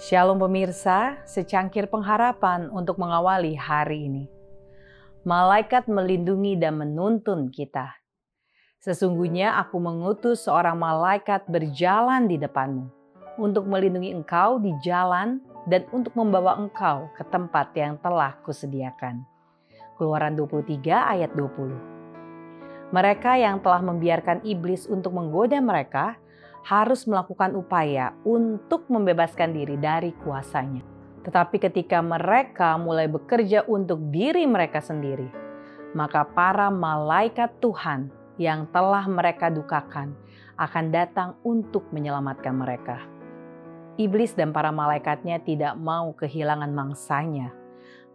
Shalom pemirsa, secangkir pengharapan untuk mengawali hari ini. Malaikat melindungi dan menuntun kita. Sesungguhnya aku mengutus seorang malaikat berjalan di depanmu untuk melindungi engkau di jalan dan untuk membawa engkau ke tempat yang telah kusediakan. Keluaran 23 ayat 20. Mereka yang telah membiarkan iblis untuk menggoda mereka harus melakukan upaya untuk membebaskan diri dari kuasanya. Tetapi ketika mereka mulai bekerja untuk diri mereka sendiri, maka para malaikat Tuhan yang telah mereka dukakan akan datang untuk menyelamatkan mereka. Iblis dan para malaikatnya tidak mau kehilangan mangsanya.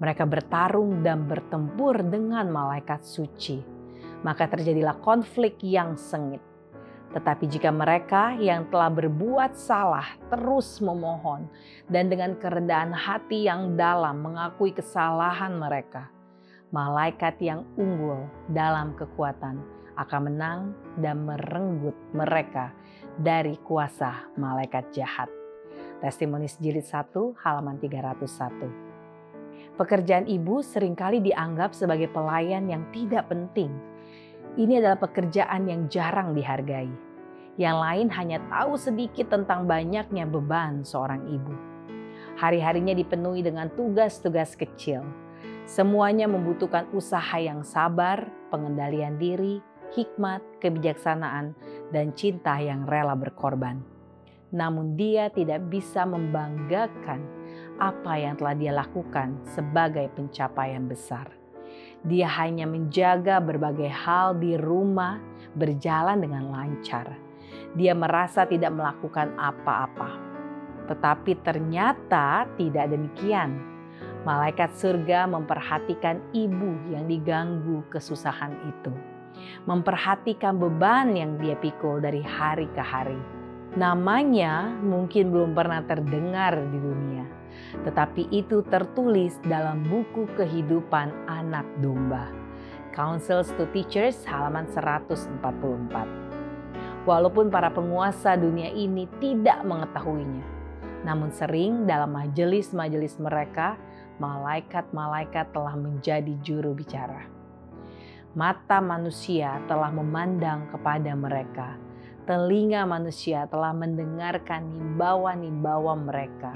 Mereka bertarung dan bertempur dengan malaikat suci. Maka terjadilah konflik yang sengit tetapi jika mereka yang telah berbuat salah terus memohon dan dengan kerendahan hati yang dalam mengakui kesalahan mereka, malaikat yang unggul dalam kekuatan akan menang dan merenggut mereka dari kuasa malaikat jahat. Testimonis jilid 1 halaman 301. Pekerjaan ibu sering kali dianggap sebagai pelayan yang tidak penting. Ini adalah pekerjaan yang jarang dihargai yang lain hanya tahu sedikit tentang banyaknya beban seorang ibu. Hari-harinya dipenuhi dengan tugas-tugas kecil. Semuanya membutuhkan usaha yang sabar, pengendalian diri, hikmat, kebijaksanaan, dan cinta yang rela berkorban. Namun dia tidak bisa membanggakan apa yang telah dia lakukan sebagai pencapaian besar. Dia hanya menjaga berbagai hal di rumah berjalan dengan lancar dia merasa tidak melakukan apa-apa. Tetapi ternyata tidak demikian. Malaikat surga memperhatikan ibu yang diganggu kesusahan itu. Memperhatikan beban yang dia pikul dari hari ke hari. Namanya mungkin belum pernah terdengar di dunia, tetapi itu tertulis dalam buku kehidupan anak domba. Councils to Teachers halaman 144 walaupun para penguasa dunia ini tidak mengetahuinya. Namun sering dalam majelis-majelis mereka, malaikat-malaikat telah menjadi juru bicara. Mata manusia telah memandang kepada mereka. Telinga manusia telah mendengarkan himbauan-himbauan mereka.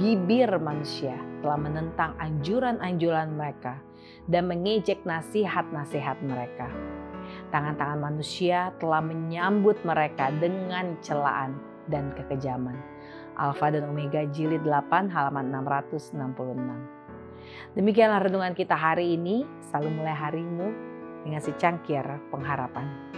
Bibir manusia telah menentang anjuran-anjuran mereka dan mengejek nasihat-nasihat mereka Tangan-tangan manusia telah menyambut mereka dengan celaan dan kekejaman. Alfa dan Omega jilid 8 halaman 666. Demikianlah renungan kita hari ini. Selalu mulai harimu dengan secangkir pengharapan.